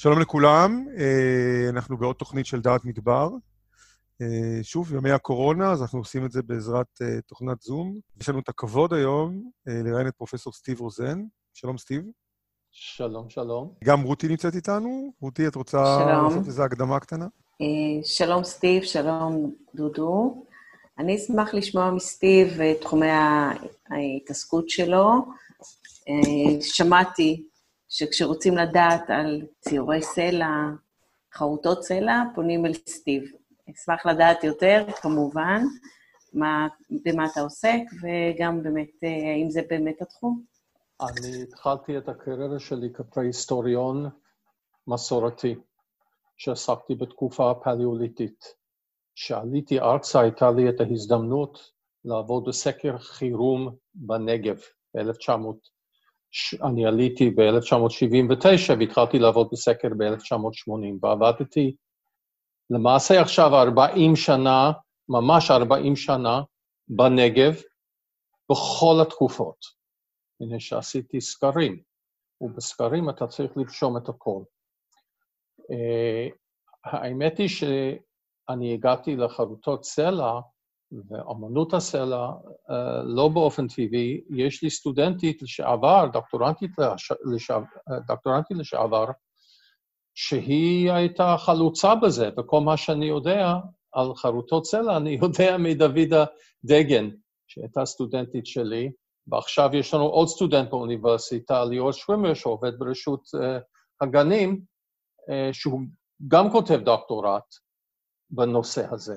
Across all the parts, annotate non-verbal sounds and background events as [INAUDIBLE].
שלום לכולם, אה, אנחנו בעוד תוכנית של דעת מדבר. אה, שוב, ימי הקורונה, אז אנחנו עושים את זה בעזרת אה, תוכנת זום. יש לנו את הכבוד היום לראיין את פרופ' סטיב רוזן. שלום, סטיב. שלום, שלום. גם רותי נמצאת איתנו. רותי, את רוצה שלום. לעשות איזו הקדמה קטנה? שלום, סטיב, שלום, דודו. אני אשמח לשמוע מסטיב את תחומי ההתעסקות שלו. שמעתי שכשרוצים לדעת על ציורי סלע, חרוטות סלע, פונים אל סטיב. אשמח לדעת יותר, כמובן, מה, במה אתה עוסק, וגם באמת, אה, האם זה באמת התחום. אני התחלתי את הקריירה שלי כפרה-היסטוריון מסורתי, שעסקתי בתקופה הפליאוליטית. כשעליתי ארצה הייתה לי את ההזדמנות לעבוד בסקר חירום בנגב ב-1900. אני עליתי ב-1979 והתחלתי לעבוד בסקר ב-1980, ועבדתי למעשה עכשיו 40 שנה, ממש 40 שנה, בנגב, בכל התקופות. הנה שעשיתי סקרים, ובסקרים אתה צריך לרשום את הכל. Uh, האמת היא שאני הגעתי לחרוטות סלע ואמנות הסלע, אה, לא באופן טבעי, יש לי סטודנטית לשעבר, דוקטורנטית, לשעבר, דוקטורנטית לשעבר, שהיא הייתה חלוצה בזה, וכל מה שאני יודע על חרוטות סלע, אני [LAUGHS] יודע מדוידה דגן, שהייתה סטודנטית שלי, ועכשיו יש לנו עוד סטודנט באוניברסיטה, ליאור שווימר, שעובד ברשות uh, הגנים, שהוא גם כותב דוקטורט בנושא הזה.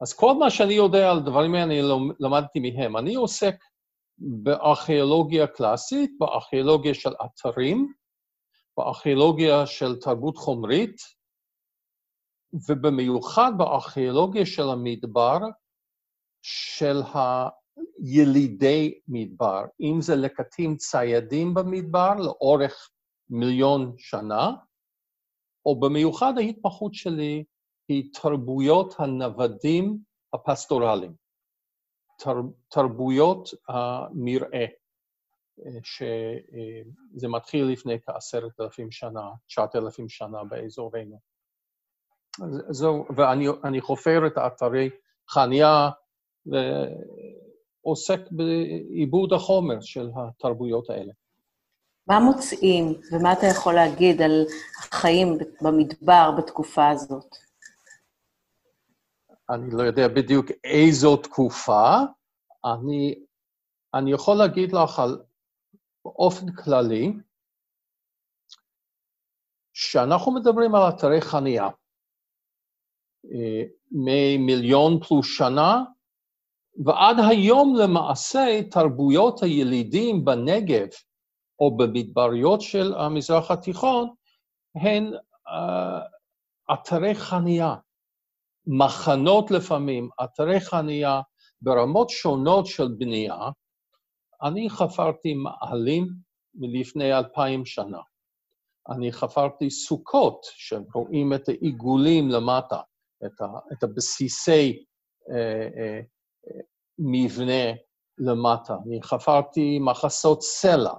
אז כל מה שאני יודע על דברים האלה, אני למדתי מהם. אני עוסק בארכיאולוגיה קלאסית, בארכיאולוגיה של אתרים, בארכיאולוגיה של תרבות חומרית, ובמיוחד בארכיאולוגיה של המדבר, של הילידי מדבר, אם זה לקטים ציידים במדבר לאורך מיליון שנה, או במיוחד ההתמחות שלי היא תרבויות הנוודים הפסטורליים, תר, תרבויות המרעה, שזה מתחיל לפני כעשרת אלפים שנה, תשעת אלפים שנה באזורנו. זהו, ואני חופר את האתרי חניה ועוסק בעיבוד החומר של התרבויות האלה. מה מוצאים ומה אתה יכול להגיד על החיים במדבר בתקופה הזאת? אני לא יודע בדיוק איזו תקופה, אני, אני יכול להגיד לך על באופן כללי, שאנחנו מדברים על אתרי חניה אה, ממיליון פלוס שנה, ועד היום למעשה תרבויות הילידים בנגב או במדבריות של המזרח התיכון הן uh, אתרי חניה. מחנות לפעמים, אתרי חניה, ברמות שונות של בנייה, אני חפרתי מאהלים מלפני אלפיים שנה. אני חפרתי סוכות, שרואים את העיגולים למטה, את, ה, את הבסיסי אה, אה, מבנה למטה. אני חפרתי מחסות סלע,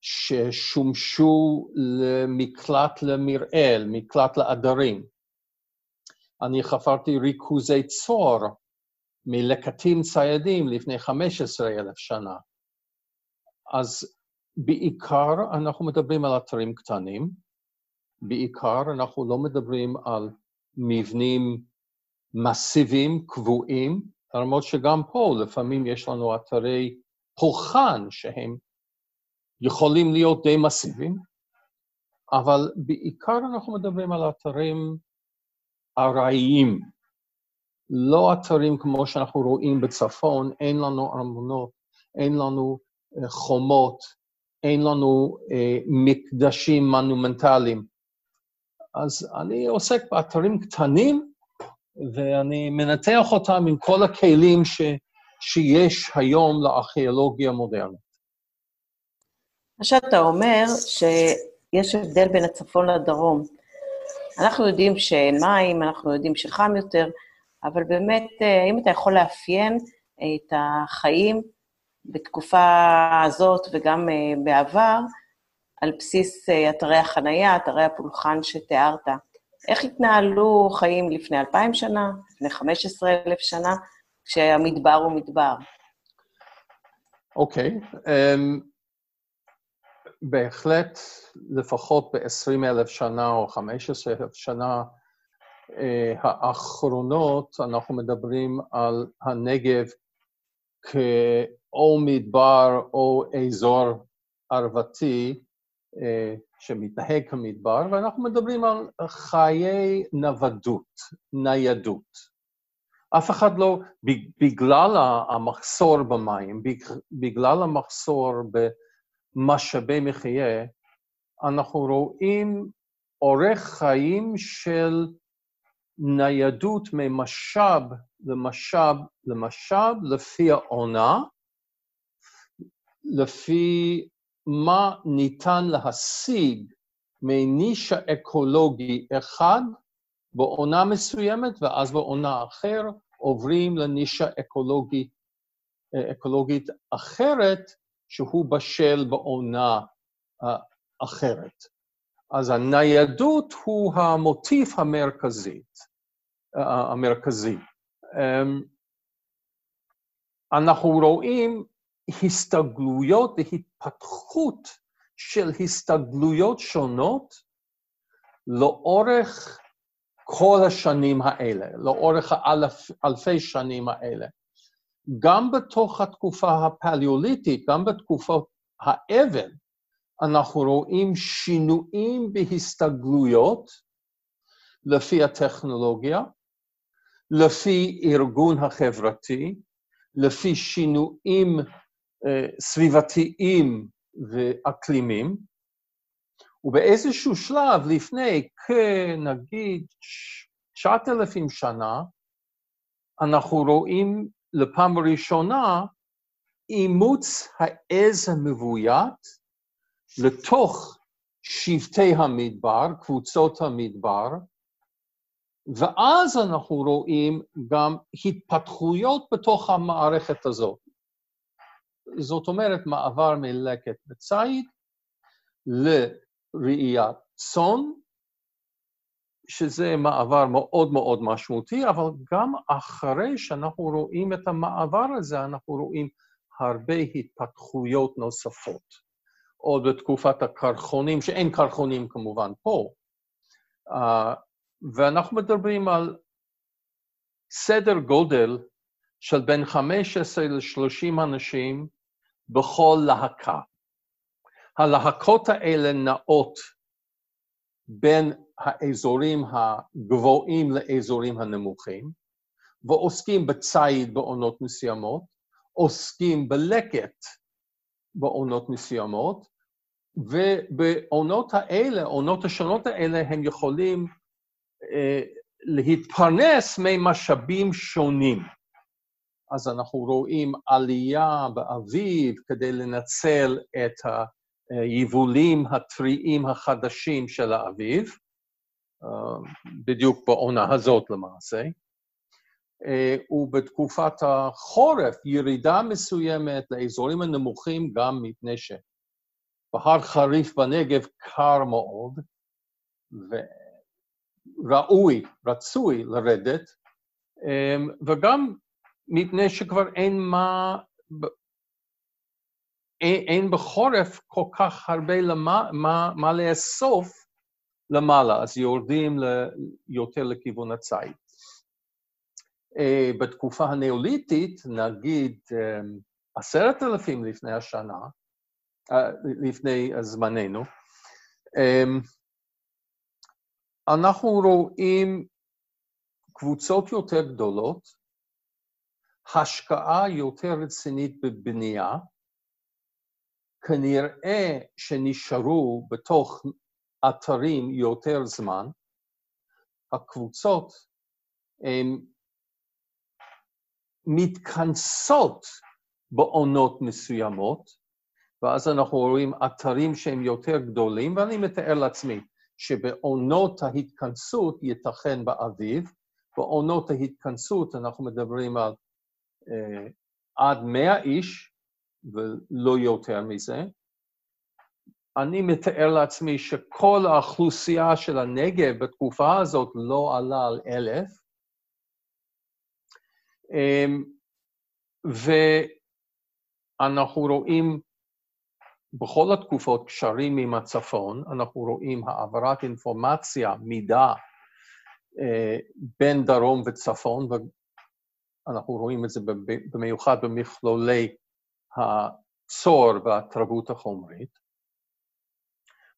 ששומשו למקלט למרעה, מקלט לעדרים. אני חפרתי ריכוזי צור מלקטים ציידים לפני 15,000 שנה. אז בעיקר אנחנו מדברים על אתרים קטנים, בעיקר אנחנו לא מדברים על מבנים מסיביים, קבועים, למרות שגם פה לפעמים יש לנו אתרי פולחן שהם יכולים להיות די מסיביים, אבל בעיקר אנחנו מדברים על אתרים ארעיים, לא אתרים כמו שאנחנו רואים בצפון, אין לנו ארמונות, אין לנו uh, חומות, אין לנו uh, מקדשים מונומנטליים. אז אני עוסק באתרים קטנים, ואני מנתח אותם עם כל הכלים ש, שיש היום לארכיאולוגיה מודרנית. מה שאתה אומר, שיש הבדל בין הצפון לדרום. אנחנו יודעים שאין מים, אנחנו יודעים שחם יותר, אבל באמת, אה, האם אתה יכול לאפיין את החיים בתקופה הזאת וגם אה, בעבר, על בסיס אה, אתרי החנייה, אתרי הפולחן שתיארת. איך התנהלו חיים לפני אלפיים שנה, לפני חמש עשרה אלף שנה, כשהמדבר הוא מדבר? אוקיי. Okay. Um, בהחלט, לפחות ב-20 אלף שנה או 15 אלף שנה uh, האחרונות, אנחנו מדברים על הנגב כאו מדבר או אזור ערבתי uh, שמתנהג כמדבר, ואנחנו מדברים על חיי נוודות, ניידות. אף אחד לא, בגלל המחסור במים, בגלל המחסור במשאבי מחיה, אנחנו רואים אורך חיים של ניידות ממשאב למשאב למשאב לפי העונה, לפי מה ניתן להשיג מנישה אקולוגי אחד בעונה מסוימת, ואז בעונה אחר עוברים לנישה אקולוגי, אקולוגית אחרת, שהוא בשל בעונה אחרת. אז הניידות הוא המוטיף המרכזית, המרכזי. אמ, אנחנו רואים הסתגלויות והתפתחות של הסתגלויות שונות לאורך כל השנים האלה, לאורך האלף, אלפי שנים האלה. גם בתוך התקופה הפליאוליטית, גם בתקופות האבן, אנחנו רואים שינויים בהסתגלויות לפי הטכנולוגיה, לפי ארגון החברתי, לפי שינויים אה, סביבתיים ואקלימיים, ובאיזשהו שלב לפני כנגיד 9,000 שנה, אנחנו רואים לפעם ראשונה אימוץ העז המבוית לתוך שבטי המדבר, קבוצות המדבר, ואז אנחנו רואים גם התפתחויות בתוך המערכת הזאת. זאת אומרת, מעבר מלקט וציד לראיית צאן, שזה מעבר מאוד מאוד משמעותי, אבל גם אחרי שאנחנו רואים את המעבר הזה, אנחנו רואים הרבה התפתחויות נוספות. עוד בתקופת הקרחונים, שאין קרחונים כמובן פה. Uh, ואנחנו מדברים על סדר גודל של בין 15 ל-30 אנשים בכל להקה. הלהקות האלה נעות בין האזורים הגבוהים לאזורים הנמוכים, ועוסקים בציד בעונות מסוימות, עוסקים בלקט בעונות מסוימות, ובעונות האלה, עונות השונות האלה, הם יכולים אה, להתפרנס ממשאבים שונים. אז אנחנו רואים עלייה באביב כדי לנצל את היבולים הטריים החדשים של האביב, בדיוק בעונה הזאת למעשה. אה, ובתקופת החורף ירידה מסוימת לאזורים הנמוכים גם מפני שבהר חריף בנגב קר מאוד, וראוי, רצוי לרדת, אה, וגם מפני שכבר אין מה, אין, אין בחורף כל כך הרבה למה, מה, מה לאסוף למעלה, אז יורדים יותר לכיוון הציד. Uh, בתקופה הנאוליתית, נגיד um, עשרת אלפים לפני השנה, uh, לפני זמננו, אנחנו רואים קבוצות יותר גדולות השקעה יותר רצינית בבנייה, כנראה שנשארו בתוך אתרים יותר זמן, הקבוצות הן מתכנסות בעונות מסוימות, ואז אנחנו רואים אתרים שהם יותר גדולים, ואני מתאר לעצמי שבעונות ההתכנסות ייתכן באביב, בעונות ההתכנסות אנחנו מדברים על אה, עד מאה איש, ולא יותר מזה. אני מתאר לעצמי שכל האוכלוסייה של הנגב בתקופה הזאת לא עלה על אלף, אמ, ואנחנו רואים בכל התקופות קשרים עם הצפון, אנחנו רואים העברת אינפורמציה, מידע, אה, בין דרום וצפון, ואנחנו רואים את זה במיוחד במכלולי הצור והתרבות החומרית.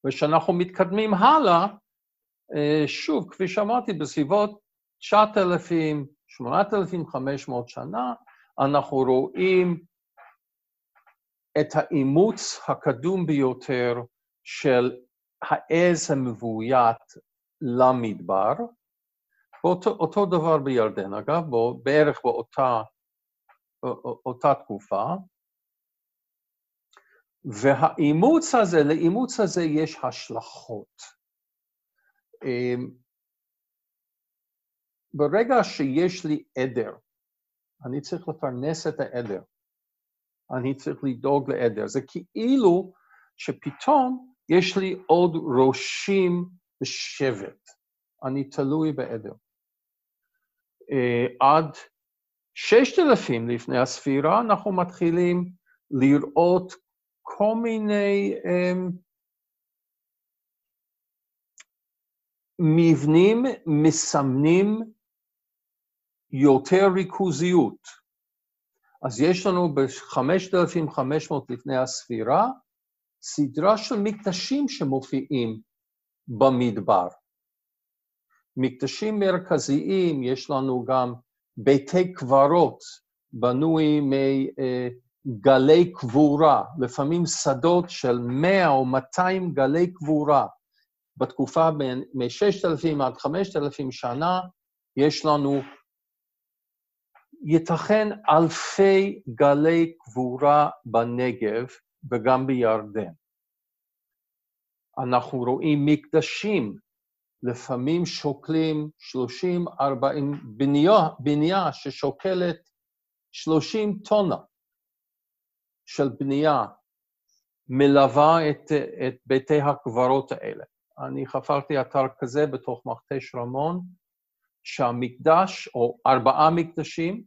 וכשאנחנו מתקדמים הלאה, אה, שוב, כפי שאמרתי, בסביבות 9,000, 8,500 שנה, אנחנו רואים את האימוץ הקדום ביותר של העז המבוית למדבר. אותו, אותו דבר בירדן, אגב, בו, בערך באותה אותה תקופה. והאימוץ הזה, לאימוץ הזה יש השלכות. אמ, ברגע שיש לי עדר, אני צריך לפרנס את העדר. אני צריך לדאוג לעדר. זה כאילו שפתאום יש לי עוד ראשים בשבט. אני תלוי בעדר. Uh, עד ששת אלפים לפני הספירה אנחנו מתחילים לראות כל מיני um, מבנים מסמנים יותר ריכוזיות. אז יש לנו ב-5500 לפני הספירה סדרה של מקדשים שמופיעים במדבר. מקדשים מרכזיים, יש לנו גם ביתי קברות, בנוי מגלי קבורה, לפעמים שדות של 100 או 200 גלי קבורה. בתקופה בין מ-6,000 עד 5,000 שנה, יש לנו ייתכן אלפי גלי קבורה בנגב וגם בירדן. אנחנו רואים מקדשים, לפעמים שוקלים 30-40, בנייה, בנייה ששוקלת 30 טונה של בנייה, מלווה את, את ביתי הקברות האלה. אני חפרתי אתר כזה בתוך מכתש רמון, שהמקדש, או ארבעה מקדשים,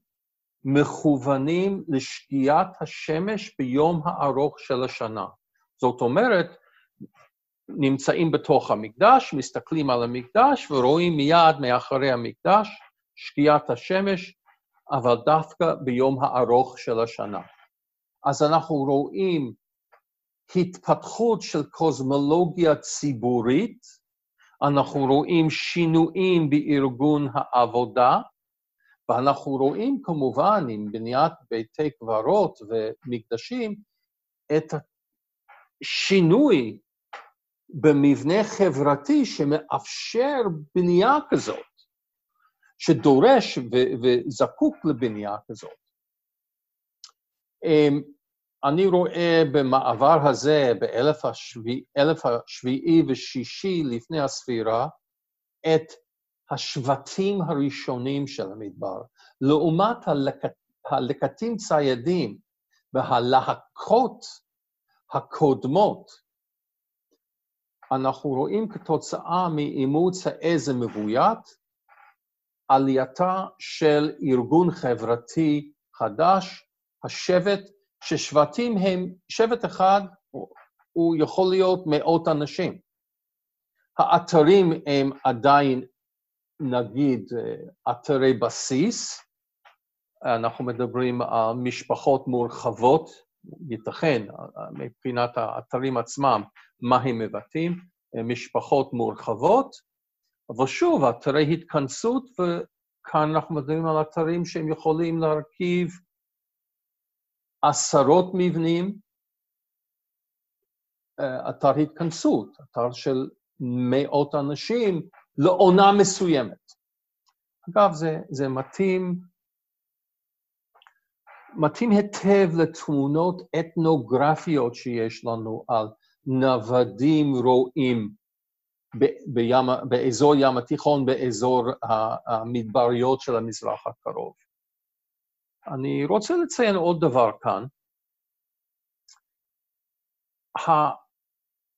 מכוונים לשקיעת השמש ביום הארוך של השנה. זאת אומרת, נמצאים בתוך המקדש, מסתכלים על המקדש ורואים מיד מאחורי המקדש שקיעת השמש, אבל דווקא ביום הארוך של השנה. אז אנחנו רואים התפתחות של קוסמולוגיה ציבורית, אנחנו רואים שינויים בארגון העבודה, ואנחנו רואים כמובן עם בניית ביתי קברות ומקדשים את השינוי במבנה חברתי שמאפשר בנייה כזאת, שדורש וזקוק לבנייה כזאת. אמ, אני רואה במעבר הזה, באלף השביעי, ושישי לפני הספירה, את השבטים הראשונים של המדבר, לעומת הלקט, הלקטים ציידים והלהקות הקודמות, אנחנו רואים כתוצאה מאימוץ העז המבוית, עלייתה של ארגון חברתי חדש, השבט ששבטים הם, שבט אחד הוא יכול להיות מאות אנשים. האתרים הם עדיין, נגיד, אתרי בסיס, אנחנו מדברים על משפחות מורחבות, ייתכן, מבחינת האתרים עצמם, מה הם מבטאים, משפחות מורחבות, אבל שוב, אתרי התכנסות, וכאן אנחנו מדברים על אתרים שהם יכולים להרכיב עשרות מבנים, אה, אתר התכנסות, אתר של מאות אנשים לעונה מסוימת. אגב, זה, זה מתאים, מתאים היטב לתמונות אתנוגרפיות שיש לנו על נוודים רועים באזור ים התיכון, באזור המדבריות של המזרח הקרוב. אני רוצה לציין עוד דבר כאן.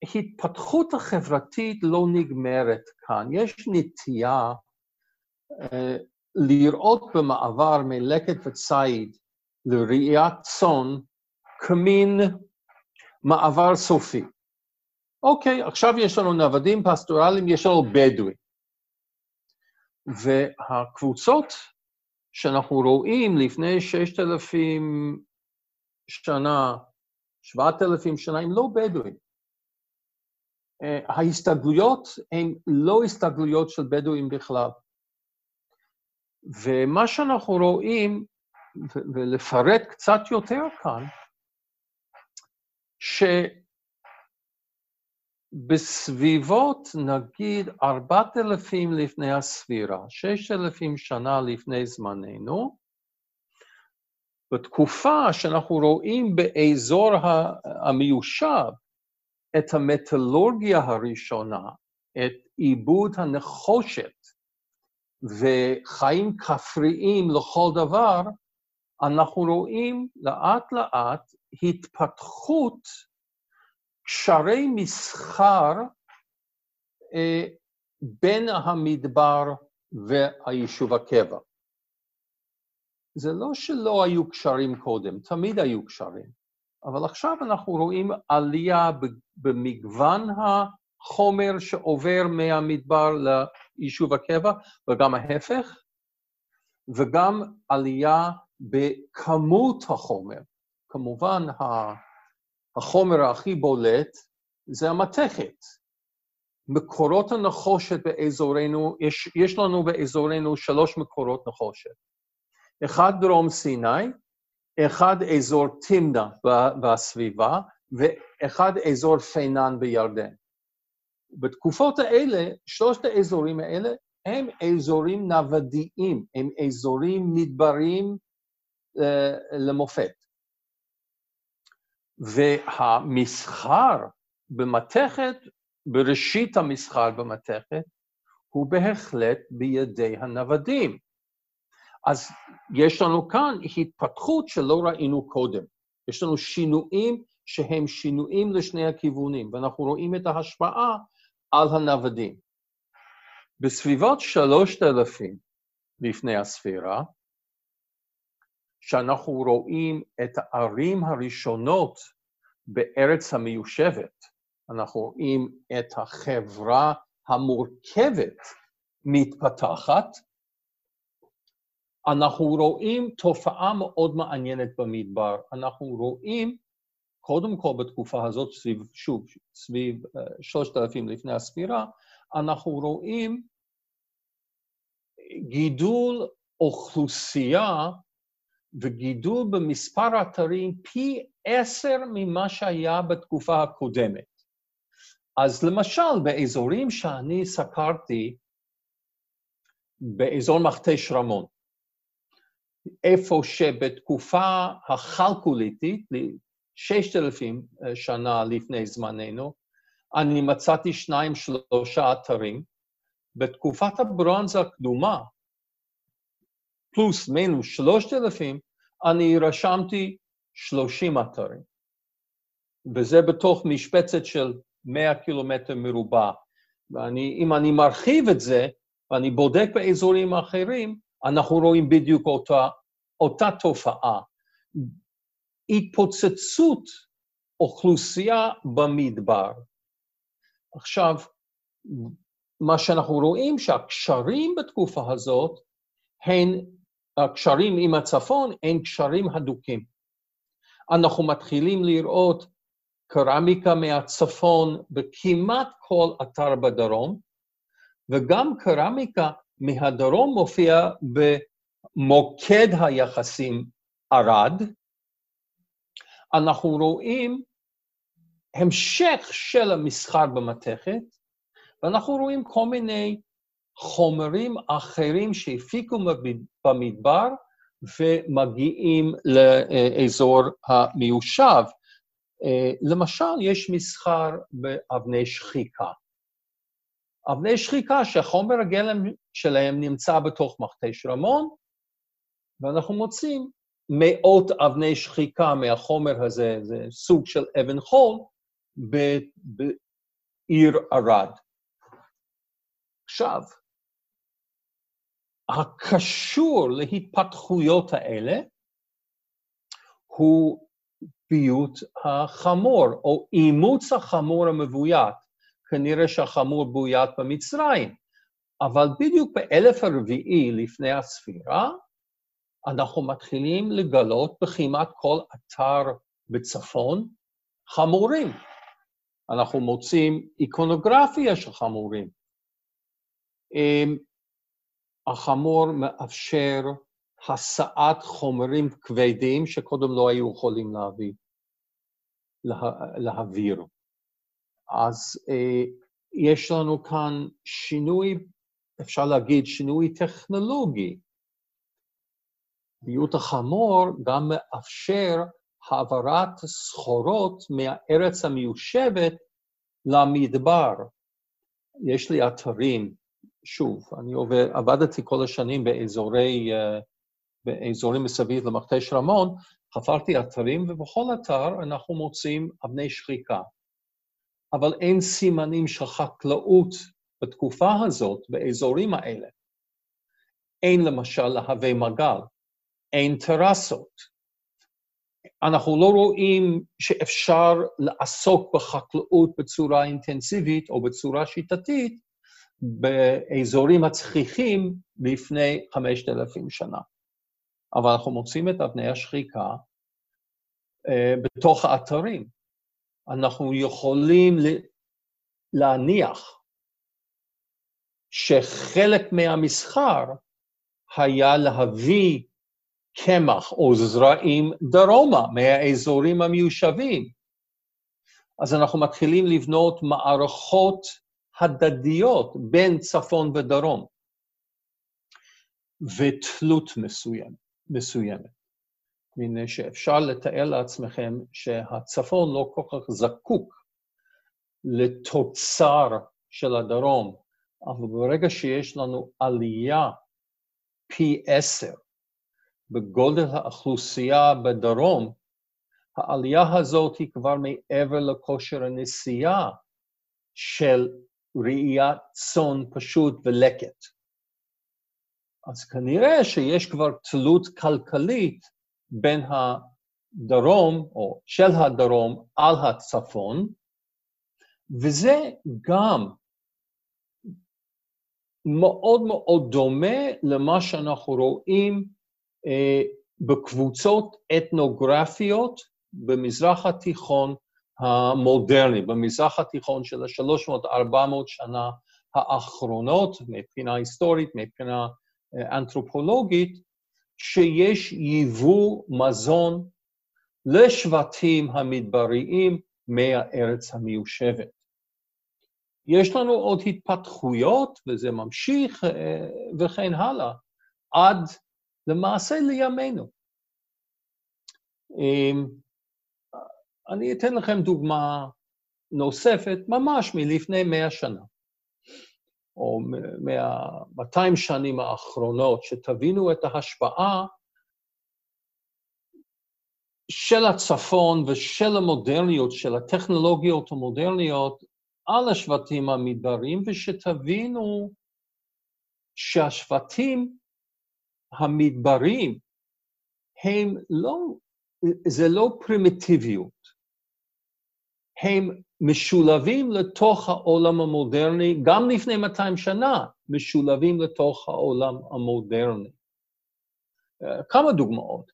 ההתפתחות החברתית לא נגמרת כאן. יש נטייה אה, לראות במעבר מלקט וציד לראיית צאן כמין מעבר סופי. אוקיי, עכשיו יש לנו נוודים פסטורליים, יש לנו בדואים. והקבוצות שאנחנו רואים לפני ששת אלפים שנה, שבעת אלפים שנה, הם לא בדואים. ההסתגלויות הן לא הסתגלויות של בדואים בכלל. ומה שאנחנו רואים, ולפרט קצת יותר כאן, שבסביבות, נגיד, ארבעת אלפים לפני הספירה, ששת אלפים שנה לפני זמננו, בתקופה שאנחנו רואים באזור המיושב את המטאלורגיה הראשונה, את עיבוד הנחושת וחיים כפריים לכל דבר, אנחנו רואים לאט לאט התפתחות קשרי מסחר אה, בין המדבר והיישוב הקבע. זה לא שלא היו קשרים קודם, תמיד היו קשרים, אבל עכשיו אנחנו רואים עלייה במגוון החומר שעובר מהמדבר ליישוב הקבע, וגם ההפך, וגם עלייה בכמות החומר. כמובן, החומר הכי בולט זה המתכת. מקורות הנחושת באזורנו, יש, יש לנו באזורנו שלוש מקורות נחושת. אחד דרום סיני, אחד אזור תמנה בסביבה, ואחד אזור פינן בירדן. בתקופות האלה, שלושת האזורים האלה הם אזורים נוודיים, הם אזורים מדבריים uh, למופת. והמסחר במתכת, בראשית המסחר במתכת, הוא בהחלט בידי הנוודים. אז יש לנו כאן התפתחות שלא ראינו קודם. יש לנו שינויים שהם שינויים לשני הכיוונים, ואנחנו רואים את ההשפעה על הנוודים. בסביבות שלושת אלפים לפני הספירה, שאנחנו רואים את הערים הראשונות בארץ המיושבת, אנחנו רואים את החברה המורכבת מתפתחת, אנחנו רואים תופעה מאוד מעניינת במדבר. אנחנו רואים, קודם כל בתקופה הזאת, סביב, שוב, סביב שלושת אלפים לפני הספירה, אנחנו רואים גידול אוכלוסייה וגידול במספר אתרים פי עשר ממה שהיה בתקופה הקודמת. אז למשל, באזורים שאני סקרתי, באזור מכתש רמון, איפה שבתקופה אלפים אה, שנה לפני זמננו, אני מצאתי שניים, שלושה אתרים. בתקופת הברונזה הקדומה, פלוס מינוס שלושת אלפים, אני רשמתי שלושים אתרים. וזה בתוך משבצת של מאה קילומטר מרובע. ואם אני מרחיב את זה, ואני בודק באזורים אחרים, אנחנו רואים בדיוק אותה, אותה תופעה. התפוצצות אוכלוסייה במדבר. עכשיו, מה שאנחנו רואים שהקשרים בתקופה הזאת הן, הקשרים עם הצפון הם קשרים הדוקים. אנחנו מתחילים לראות קרמיקה מהצפון בכמעט כל אתר בדרום, וגם קרמיקה מהדרום מופיע במוקד היחסים ערד. אנחנו רואים המשך של המסחר במתכת, ואנחנו רואים כל מיני חומרים אחרים שהפיקו במדבר ומגיעים לאזור המיושב. למשל, יש מסחר באבני שחיקה. אבני שחיקה שחומר הגלם שלהם נמצא בתוך מכתש רמון, ואנחנו מוצאים מאות אבני שחיקה מהחומר הזה, זה סוג של אבן חול, בעיר ערד. עכשיו, הקשור להתפתחויות האלה הוא ביות החמור, או אימוץ החמור המבוית. כנראה שהחמור בוית במצרים, אבל בדיוק באלף הרביעי לפני הספירה, אנחנו מתחילים לגלות בכמעט כל אתר בצפון חמורים. אנחנו מוצאים איקונוגרפיה של חמורים. החמור מאפשר הסעת חומרים כבדים שקודם לא היו יכולים להביא, לה, להעביר. אז אה, יש לנו כאן שינוי, אפשר להגיד שינוי טכנולוגי. ביות החמור גם מאפשר העברת סחורות מהארץ המיושבת למדבר. יש לי אתרים, שוב, אני עובד, עבדתי כל השנים באזורי, uh, באזורים מסביב למכתש רמון, חפרתי אתרים, ובכל אתר אנחנו מוצאים אבני שחיקה. אבל אין סימנים של חקלאות בתקופה הזאת, באזורים האלה. אין למשל להבי מגל, אין טרסות. אנחנו לא רואים שאפשר לעסוק בחקלאות בצורה אינטנסיבית או בצורה שיטתית באזורים הצחיחים לפני 5,000 שנה. אבל אנחנו מוצאים את אבני השחיקה uh, בתוך האתרים. אנחנו יכולים להניח שחלק מהמסחר היה להביא קמח או זרעים דרומה, מהאזורים המיושבים. אז אנחנו מתחילים לבנות מערכות הדדיות בין צפון ודרום, ותלות מסוים, מסוימת. מפני שאפשר לתאר לעצמכם שהצפון לא כל כך זקוק לתוצר של הדרום, אבל ברגע שיש לנו עלייה פי עשר בגודל האוכלוסייה בדרום, העלייה הזאת היא כבר מעבר לכושר הנסיעה של ראיית צאן פשוט ולקט. אז כנראה שיש כבר תלות כלכלית בין הדרום, או של הדרום, על הצפון, וזה גם מאוד מאוד דומה למה שאנחנו רואים אה, בקבוצות אתנוגרפיות במזרח התיכון המודרני, במזרח התיכון של ה-300-400 שנה האחרונות, מבחינה היסטורית, מבחינה אה, אנתרופולוגית, שיש ייבוא מזון לשבטים המדבריים מהארץ המיושבת. יש לנו עוד התפתחויות, וזה ממשיך אה, וכן הלאה, עד למעשה לימינו. אני אתן לכם דוגמה נוספת, ממש מלפני מאה שנה. או מה-200 שנים האחרונות, שתבינו את ההשפעה של הצפון ושל המודרניות, של הטכנולוגיות המודרניות על השבטים המדבריים, ושתבינו שהשבטים המדבריים הם לא, זה לא פרימיטיביות, הם משולבים לתוך העולם המודרני, גם לפני 200 שנה, משולבים לתוך העולם המודרני. אה, כמה דוגמאות.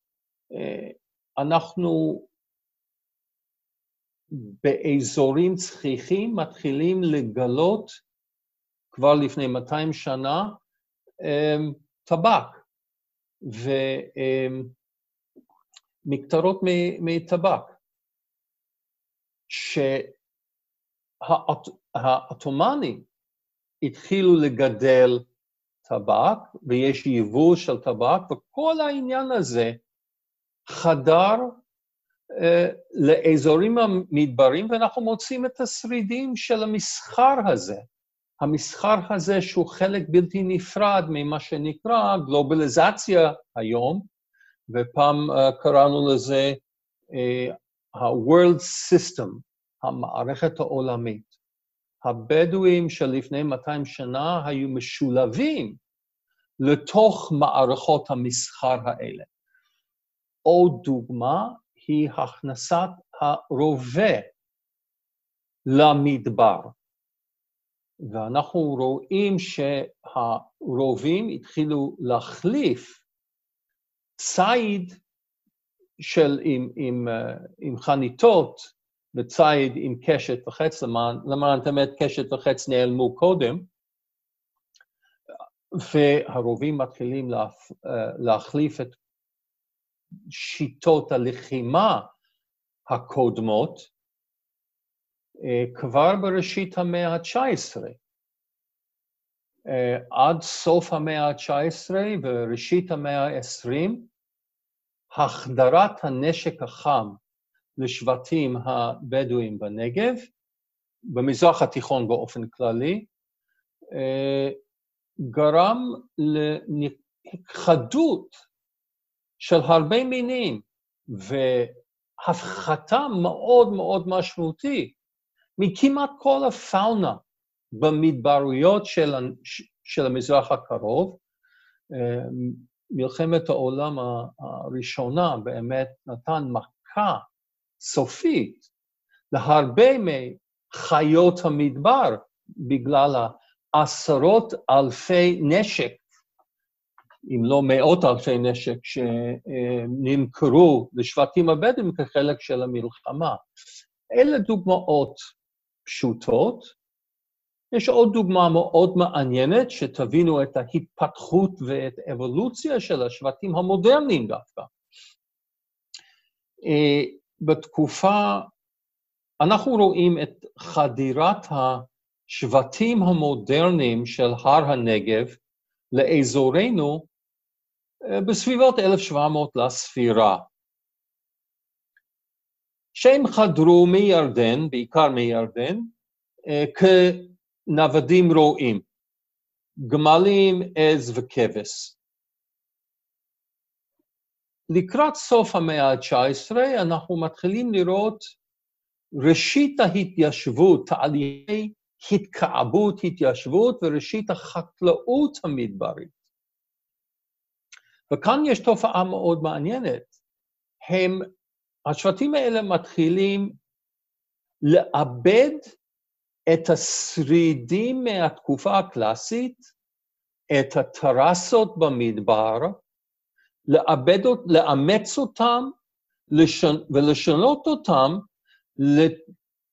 אה, אנחנו באזורים צחיחים מתחילים לגלות כבר לפני 200 שנה אה, טבק ומקטרות מטבק. שהעות'מאנים התחילו לגדל טבק, ויש יבוא של טבק, וכל העניין הזה חדר uh, לאזורים המדברים, ואנחנו מוצאים את השרידים של המסחר הזה. המסחר הזה שהוא חלק בלתי נפרד ממה שנקרא גלובליזציה היום, ופעם uh, קראנו לזה uh, ה-World System, המערכת העולמית. הבדואים של לפני 200 שנה היו משולבים לתוך מערכות המסחר האלה. עוד דוגמה היא הכנסת הרובה למדבר. ואנחנו רואים שהרובים התחילו להחליף ציד של, עם, עם, עם חניתות וציד עם קשת וחץ, למען, למען האמת קשת וחץ נעלמו קודם, והרובים מתחילים לה, להחליף את שיטות הלחימה הקודמות, אה, כבר בראשית המאה ה-19. אה, עד סוף המאה ה-19 וראשית המאה ה-20, החדרת הנשק החם לשבטים הבדואים בנגב, במזרח התיכון באופן כללי, אה, גרם להכחדות של הרבה מינים והפחתה מאוד מאוד משמעותית מכמעט כל הפאונה במדבריות של, של המזרח הקרוב. מלחמת העולם הראשונה באמת נתן מכה סופית להרבה מחיות המדבר בגלל העשרות אלפי נשק, אם לא מאות אלפי נשק, שנמכרו לשבטים הבדואים כחלק של המלחמה. אלה דוגמאות פשוטות. יש עוד דוגמה מאוד מעניינת, שתבינו את ההתפתחות ואת האבולוציה של השבטים המודרניים דווקא. אה, בתקופה, אנחנו רואים את חדירת השבטים המודרניים של הר הנגב לאזורנו אה, בסביבות 1700 לספירה. שהם חדרו מירדן, בעיקר מירדן, אה, כנוודים רועים, גמלים, עז וכבש. לקראת סוף המאה ה-19 אנחנו מתחילים לראות ראשית ההתיישבות, תהליכי התקעבות, התיישבות, וראשית החקלאות המדברית. וכאן יש תופעה מאוד מעניינת. הם, השבטים האלה מתחילים לאבד את השרידים מהתקופה הקלאסית, את הטרסות במדבר, לאבד, לאמץ אותם לשנ, ולשנות אותם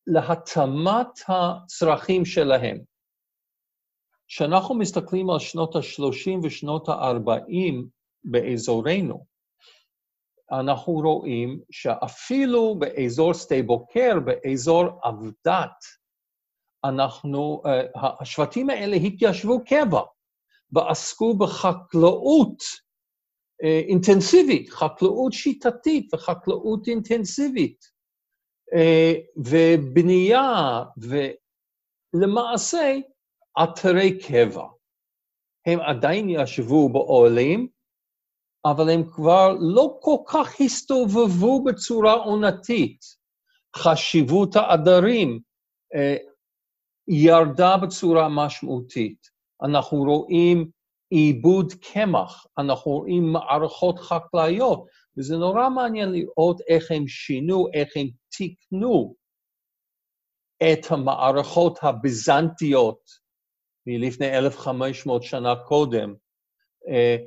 להתאמת הצרכים שלהם. כשאנחנו מסתכלים על שנות ה-30 ושנות ה-40 באזורנו, אנחנו רואים שאפילו באזור שדה בוקר, באזור עבדת, אנחנו, uh, השבטים האלה התיישבו קבע ועסקו בחקלאות uh, אינטנסיבית, חקלאות שיטתית וחקלאות אינטנסיבית, uh, ובנייה, ולמעשה אתרי קבע. הם עדיין ישבו באוהלים, אבל הם כבר לא כל כך הסתובבו בצורה עונתית. חשיבות העדרים אה, ירדה בצורה משמעותית. אנחנו רואים עיבוד קמח, אנחנו רואים מערכות חקלאיות, וזה נורא מעניין לראות איך הם שינו, איך הם תיקנו את המערכות הביזנטיות מלפני 1,500 שנה קודם, אה,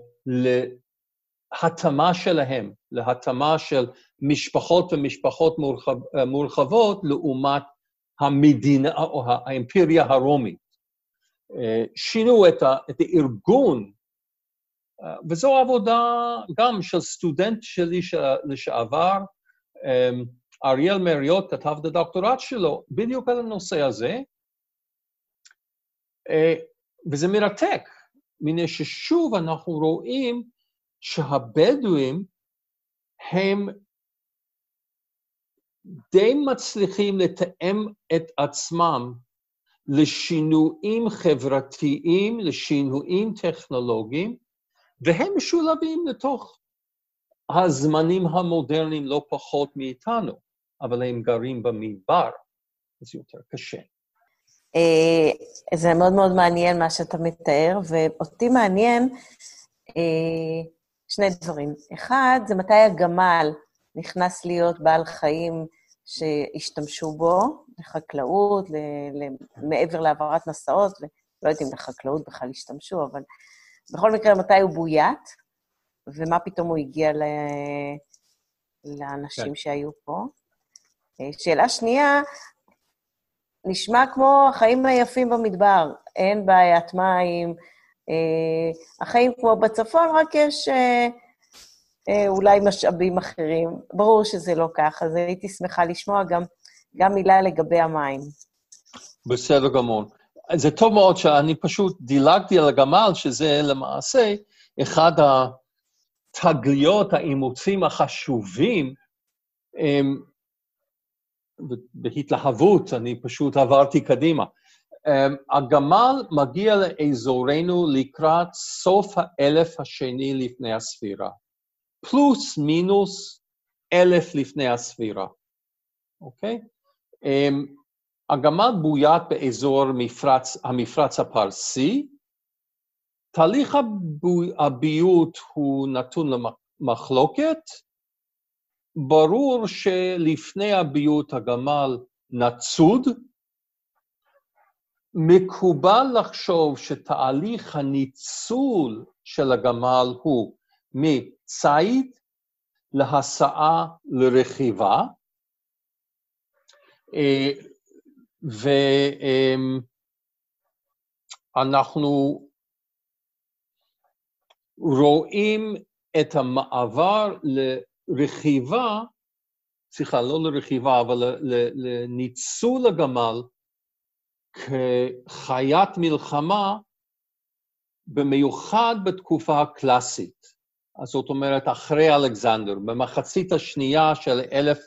להתאמה שלהם, להתאמה של משפחות ומשפחות מורחב, מורחבות לעומת המדינה או האימפריה הרומית. שינו את, ה, את הארגון, וזו עבודה גם של סטודנט שלי לשעבר, אריאל מריות כתב את הדוקטורט שלו בדיוק על הנושא הזה, וזה מרתק, מפני ששוב אנחנו רואים שהבדואים הם די מצליחים לתאם את עצמם לשינויים חברתיים, לשינויים טכנולוגיים, והם משולבים לתוך הזמנים המודרניים לא פחות מאיתנו, אבל הם גרים במדבר. אז יותר קשה. אה, זה מאוד מאוד מעניין מה שאתה מתאר, ואותי מעניין אה, שני דברים. אחד, זה מתי הגמל נכנס להיות בעל חיים שהשתמשו בו לחקלאות, מעבר להעברת מסעות, לא יודעת אם לחקלאות בכלל השתמשו, אבל בכל מקרה, מתי הוא בוית, ומה פתאום הוא הגיע ל... לאנשים כן. שהיו פה. אה, שאלה שנייה, נשמע כמו החיים היפים במדבר, אין בעיית מים, אה, החיים כמו בצפון, רק יש אה, אולי משאבים אחרים. ברור שזה לא כך, אז הייתי שמחה לשמוע גם, גם מילה לגבי המים. בסדר גמור. זה טוב מאוד שאני פשוט דילגתי על הגמל, שזה למעשה אחד התגליות, האימוצים החשובים בהתלהבות, אני פשוט עברתי קדימה. Um, הגמל מגיע לאזורנו לקראת סוף האלף השני לפני הספירה, פלוס מינוס אלף לפני הספירה, אוקיי? Um, הגמל בוית באזור מפרץ, המפרץ הפרסי, תהליך הביות הוא נתון למחלוקת, ברור שלפני הביות הגמל נצוד, מקובל לחשוב שתהליך הניצול של הגמל הוא מציד להסעה לרכיבה, אה, ואנחנו רואים את המעבר לרכיבה, סליחה, לא לרכיבה, אבל לניצול הגמל כחיית מלחמה, במיוחד בתקופה הקלאסית. זאת אומרת, אחרי אלכסנדר, במחצית השנייה של אלף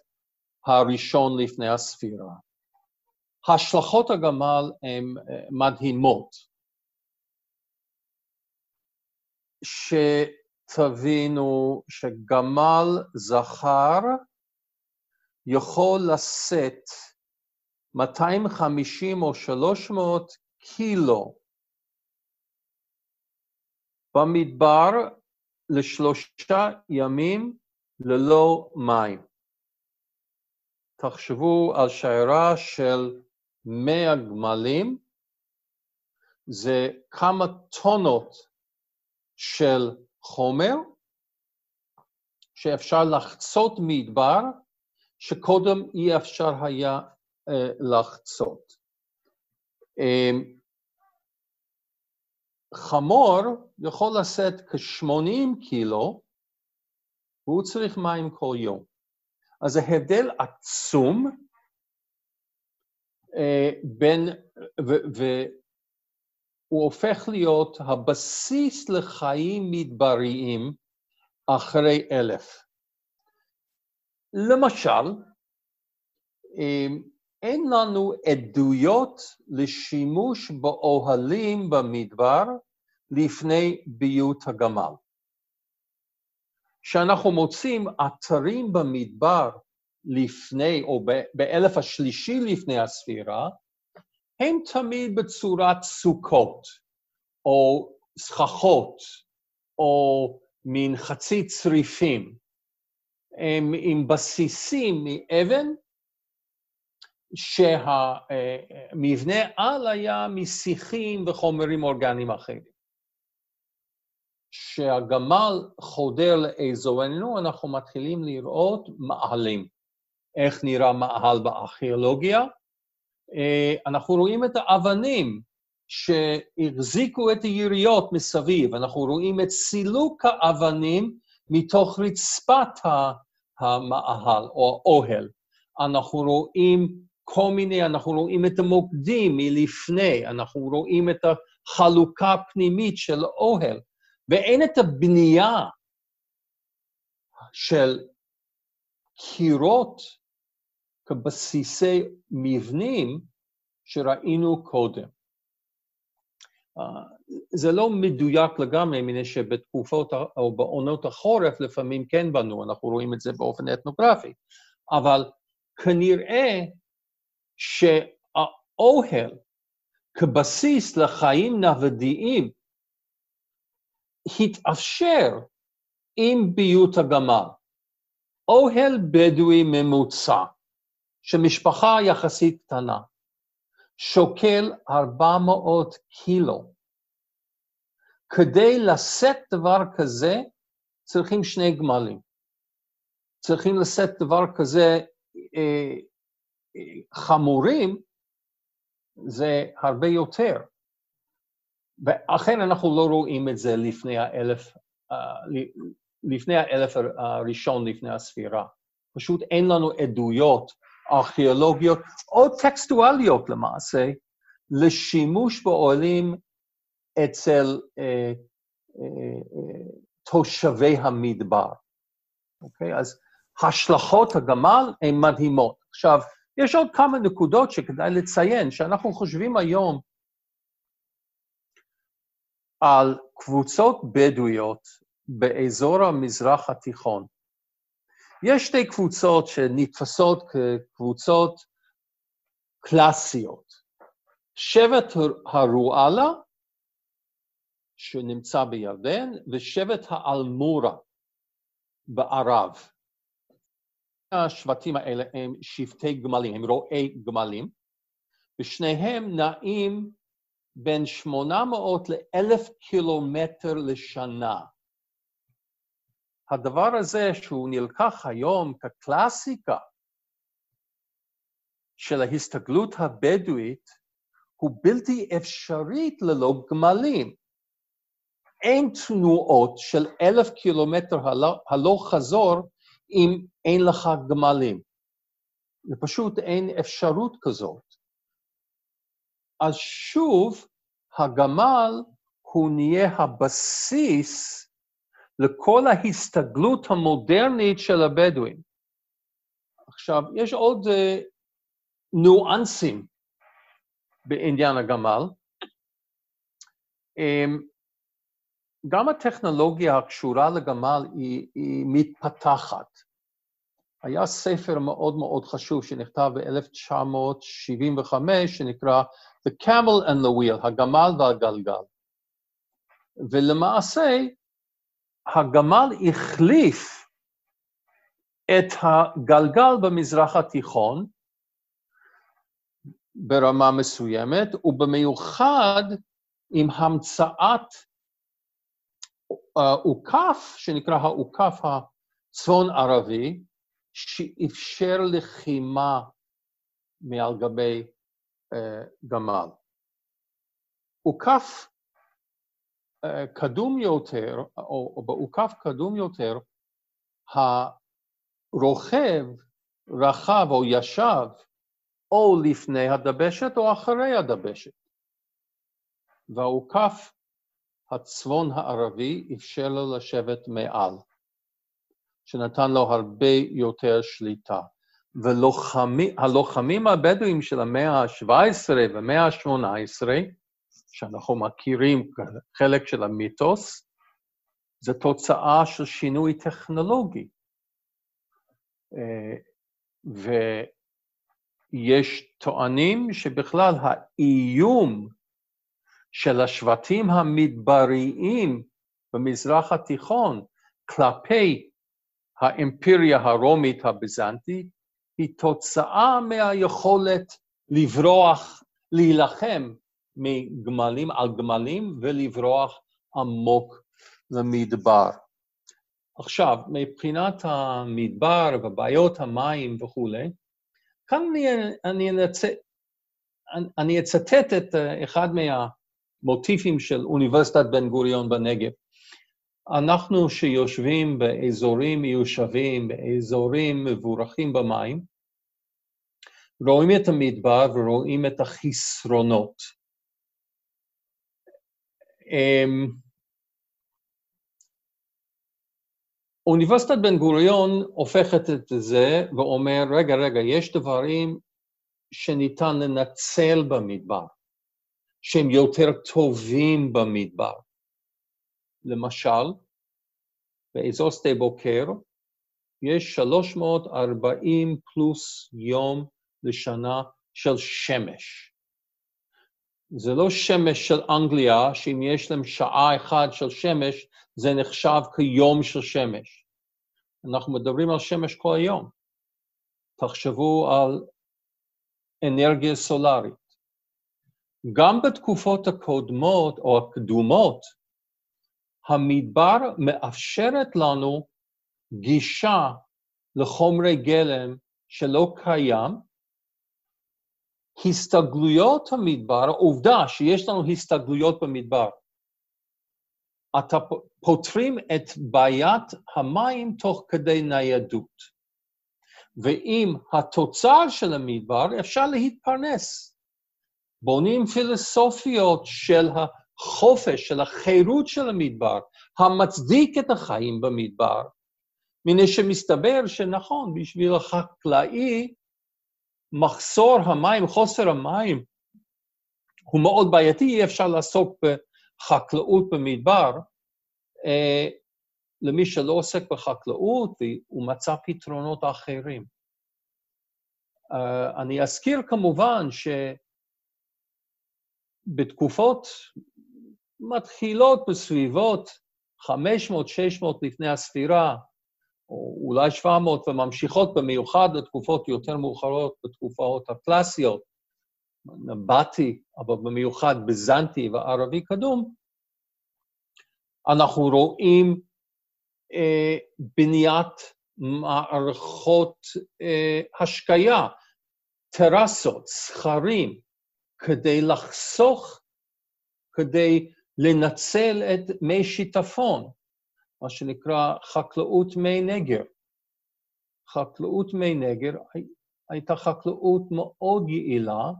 הראשון לפני הספירה. השלכות הגמל הן אה, מדהימות. שתבינו שגמל זכר יכול לשאת 250 או 300 קילו במדבר לשלושה ימים ללא מים. תחשבו על שיירה של 100 גמלים, זה כמה טונות של חומר שאפשר לחצות מדבר שקודם אי אפשר היה אה, לחצות. אה, חמור יכול לשאת כ-80 קילו, והוא צריך מים כל יום. אז זה הבדל עצום אה, בין, והוא הופך להיות הבסיס לחיים מדבריים אחרי אלף. למשל, אין לנו עדויות לשימוש באוהלים במדבר לפני ביות הגמל. כשאנחנו מוצאים אתרים במדבר לפני, או באלף השלישי לפני הספירה, הם תמיד בצורת סוכות, או סככות, או מין חצי צריפים, הם עם בסיסים מאבן שהמבנה על היה משיחים וחומרים אורגניים אחרים. כשהגמל חודר לאזורנו, אנחנו מתחילים לראות מאהלים. איך נראה מאהל בארכיאולוגיה? אה, אנחנו רואים את האבנים שהחזיקו את היריות מסביב, אנחנו רואים את סילוק האבנים מתוך רצפת המאהל או האוהל. אנחנו רואים כל מיני, אנחנו רואים את המוקדים מלפני, אנחנו רואים את החלוקה הפנימית של אוהל, ואין את הבנייה של קירות כבסיסי מבנים שראינו קודם. זה לא מדויק לגמרי, מפני שבתקופות או בעונות החורף לפעמים כן בנו, אנחנו רואים את זה באופן אתנוגרפי, אבל כנראה שהאוהל כבסיס לחיים נוודיים התאפשר עם ביות הגמל. אוהל בדואי ממוצע, שמשפחה יחסית קטנה, שוקל 400 קילו. כדי לשאת דבר כזה, צריכים שני גמלים. צריכים לשאת דבר כזה אה, חמורים, זה הרבה יותר. ואכן אנחנו לא רואים את זה לפני האלף, uh, לפני האלף הראשון לפני הספירה. פשוט אין לנו עדויות ארכיאולוגיות או טקסטואליות למעשה לשימוש באוהלים אצל אה, אה, אה, תושבי המדבר. אוקיי? אז השלכות הגמל הן מדהימות. עכשיו, יש עוד כמה נקודות שכדאי לציין, שאנחנו חושבים היום על קבוצות בדואיות באזור המזרח התיכון. יש שתי קבוצות שנתפסות כקבוצות קלאסיות. שבט הרואלה, שנמצא בירדן, ושבט האלמורה בערב. השבטים האלה הם שבטי גמלים, הם רועי גמלים, ושניהם נעים בין 800 ל-1,000 קילומטר לשנה. הדבר הזה שהוא נלקח היום כקלאסיקה של ההסתגלות הבדואית, הוא בלתי אפשרית ללא גמלים. אין תנועות של אלף קילומטר הלוך חזור אם אין לך גמלים. ופשוט אין אפשרות כזאת. אז שוב, הגמל הוא נהיה הבסיס לכל ההסתגלות המודרנית של הבדואים. עכשיו, יש עוד uh, ניואנסים בעניין הגמל. Um, גם הטכנולוגיה הקשורה לגמל היא, היא מתפתחת. היה ספר מאוד מאוד חשוב שנכתב ב-1975, שנקרא The Camel and the Wheel, הגמל והגלגל. ולמעשה, הגמל החליף את הגלגל במזרח התיכון ברמה מסוימת, ובמיוחד עם המצאת אוכף, שנקרא האוכף הצפון ערבי, שאפשר לחימה מעל גבי uh, גמל. אוכף uh, קדום יותר, או, או באוכף קדום יותר, הרוכב רכב או ישב או לפני הדבשת או אחרי הדבשת. והאוכף הצפון הערבי אפשר לו לשבת מעל. שנתן לו הרבה יותר שליטה. והלוחמים הבדואים של המאה ה-17 והמאה ה-18, שאנחנו מכירים חלק של המיתוס, זה תוצאה של שינוי טכנולוגי. אה, ויש טוענים שבכלל האיום של השבטים המדבריים במזרח התיכון כלפי האימפריה הרומית הביזנטית היא תוצאה מהיכולת לברוח, להילחם מגמלים על גמלים ולברוח עמוק למדבר. עכשיו, מבחינת המדבר ובעיות המים וכולי, כאן אני, אני, נצ... אני אצטט את אחד מהמוטיפים של אוניברסיטת בן גוריון בנגב. אנחנו שיושבים באזורים מיושבים, באזורים מבורכים במים, רואים את המדבר ורואים את החסרונות. אמ, אוניברסיטת בן גוריון הופכת את זה ואומר, רגע, רגע, יש דברים שניתן לנצל במדבר, שהם יותר טובים במדבר. למשל, באזור שדה בוקר יש 340 פלוס יום לשנה של שמש. זה לא שמש של אנגליה, שאם יש להם שעה אחת של שמש, זה נחשב כיום של שמש. אנחנו מדברים על שמש כל היום. תחשבו על אנרגיה סולארית. גם בתקופות הקודמות או הקדומות, המדבר מאפשרת לנו גישה לחומרי גלם שלא קיים, הסתגלויות המדבר, עובדה שיש לנו הסתגלויות במדבר. אתה פותרים את בעיית המים תוך כדי ניידות. ועם התוצר של המדבר אפשר להתפרנס. בונים פילוסופיות של החופש, של החירות של המדבר, המצדיק את החיים במדבר, מפני שמסתבר שנכון, בשביל החקלאי, מחסור המים, חוסר המים, הוא מאוד בעייתי, אי אפשר לעסוק בחקלאות במדבר. אה, למי שלא עוסק בחקלאות, הוא מצא פתרונות אחרים. Uh, אני אזכיר כמובן שבתקופות מתחילות בסביבות 500-600 לפני הספירה, או אולי 700, וממשיכות במיוחד לתקופות יותר מאוחרות, בתקופות הקלאסיות, נבטי, אבל במיוחד בזנטי וערבי קדום, אנחנו רואים אה, בניית מערכות אה, השקיה, טרסות, סכרים, כדי לחסוך, כדי לנצל את מי שיטפון, מה שנקרא חקלאות מי נגר. חקלאות מי נגר הייתה חקלאות מאוד יעילה,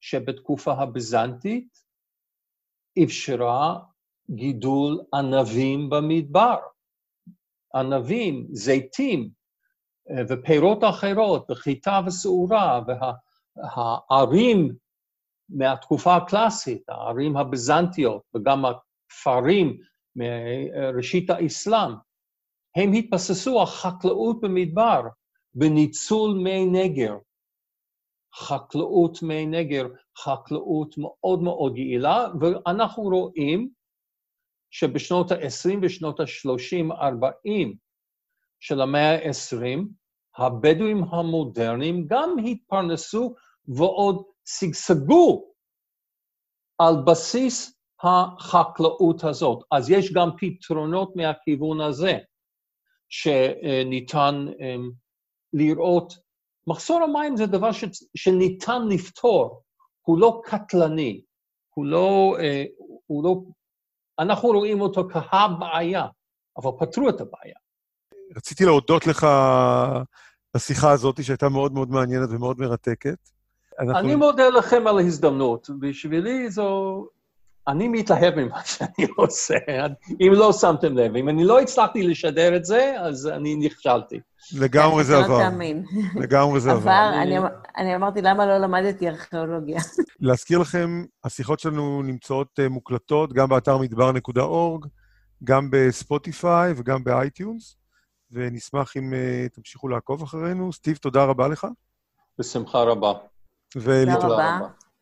שבתקופה הביזנטית אפשרה גידול ענבים במדבר. ענבים, זיתים אה, ופירות אחרות, וחיטה וסעורה, והערים מהתקופה הקלאסית, הערים הביזנטיות, וגם הכפרים מראשית האסלאם, הם התבססו על חקלאות במדבר, בניצול מי נגר. חקלאות מי נגר, חקלאות מאוד מאוד יעילה, ואנחנו רואים שבשנות ה-20 ושנות ה-30-40 של המאה ה-20, הבדואים המודרניים גם התפרנסו ועוד שגשגו על בסיס החקלאות הזאת. אז יש גם פתרונות מהכיוון הזה, שניתן אמ, לראות. מחסור המים זה דבר ש, שניתן לפתור, הוא לא קטלני, הוא לא, אה, הוא לא אנחנו רואים אותו כהבעיה, אבל פתרו את הבעיה. רציתי להודות לך בשיחה הזאת, שהייתה מאוד מאוד מעניינת ומאוד מרתקת. אנחנו... אני מודה לכם על ההזדמנות. בשבילי זו... אני מתלהב ממה שאני [LAUGHS] עושה, אם לא שמתם לב. אם אני לא הצלחתי לשדר את זה, אז אני נכשלתי. לגמרי זה עבר. [LAUGHS] לגמרי זה עבר. עבר, אני אמרתי, למה לא למדתי ארכיאולוגיה? [LAUGHS] להזכיר לכם, השיחות שלנו נמצאות אה, מוקלטות גם באתר מדבר.org, גם בספוטיפיי וגם באייטיונס, ונשמח אם אה, תמשיכו לעקוב אחרינו. סטיב, תודה רבה לך. בשמחה רבה. תודה רבה.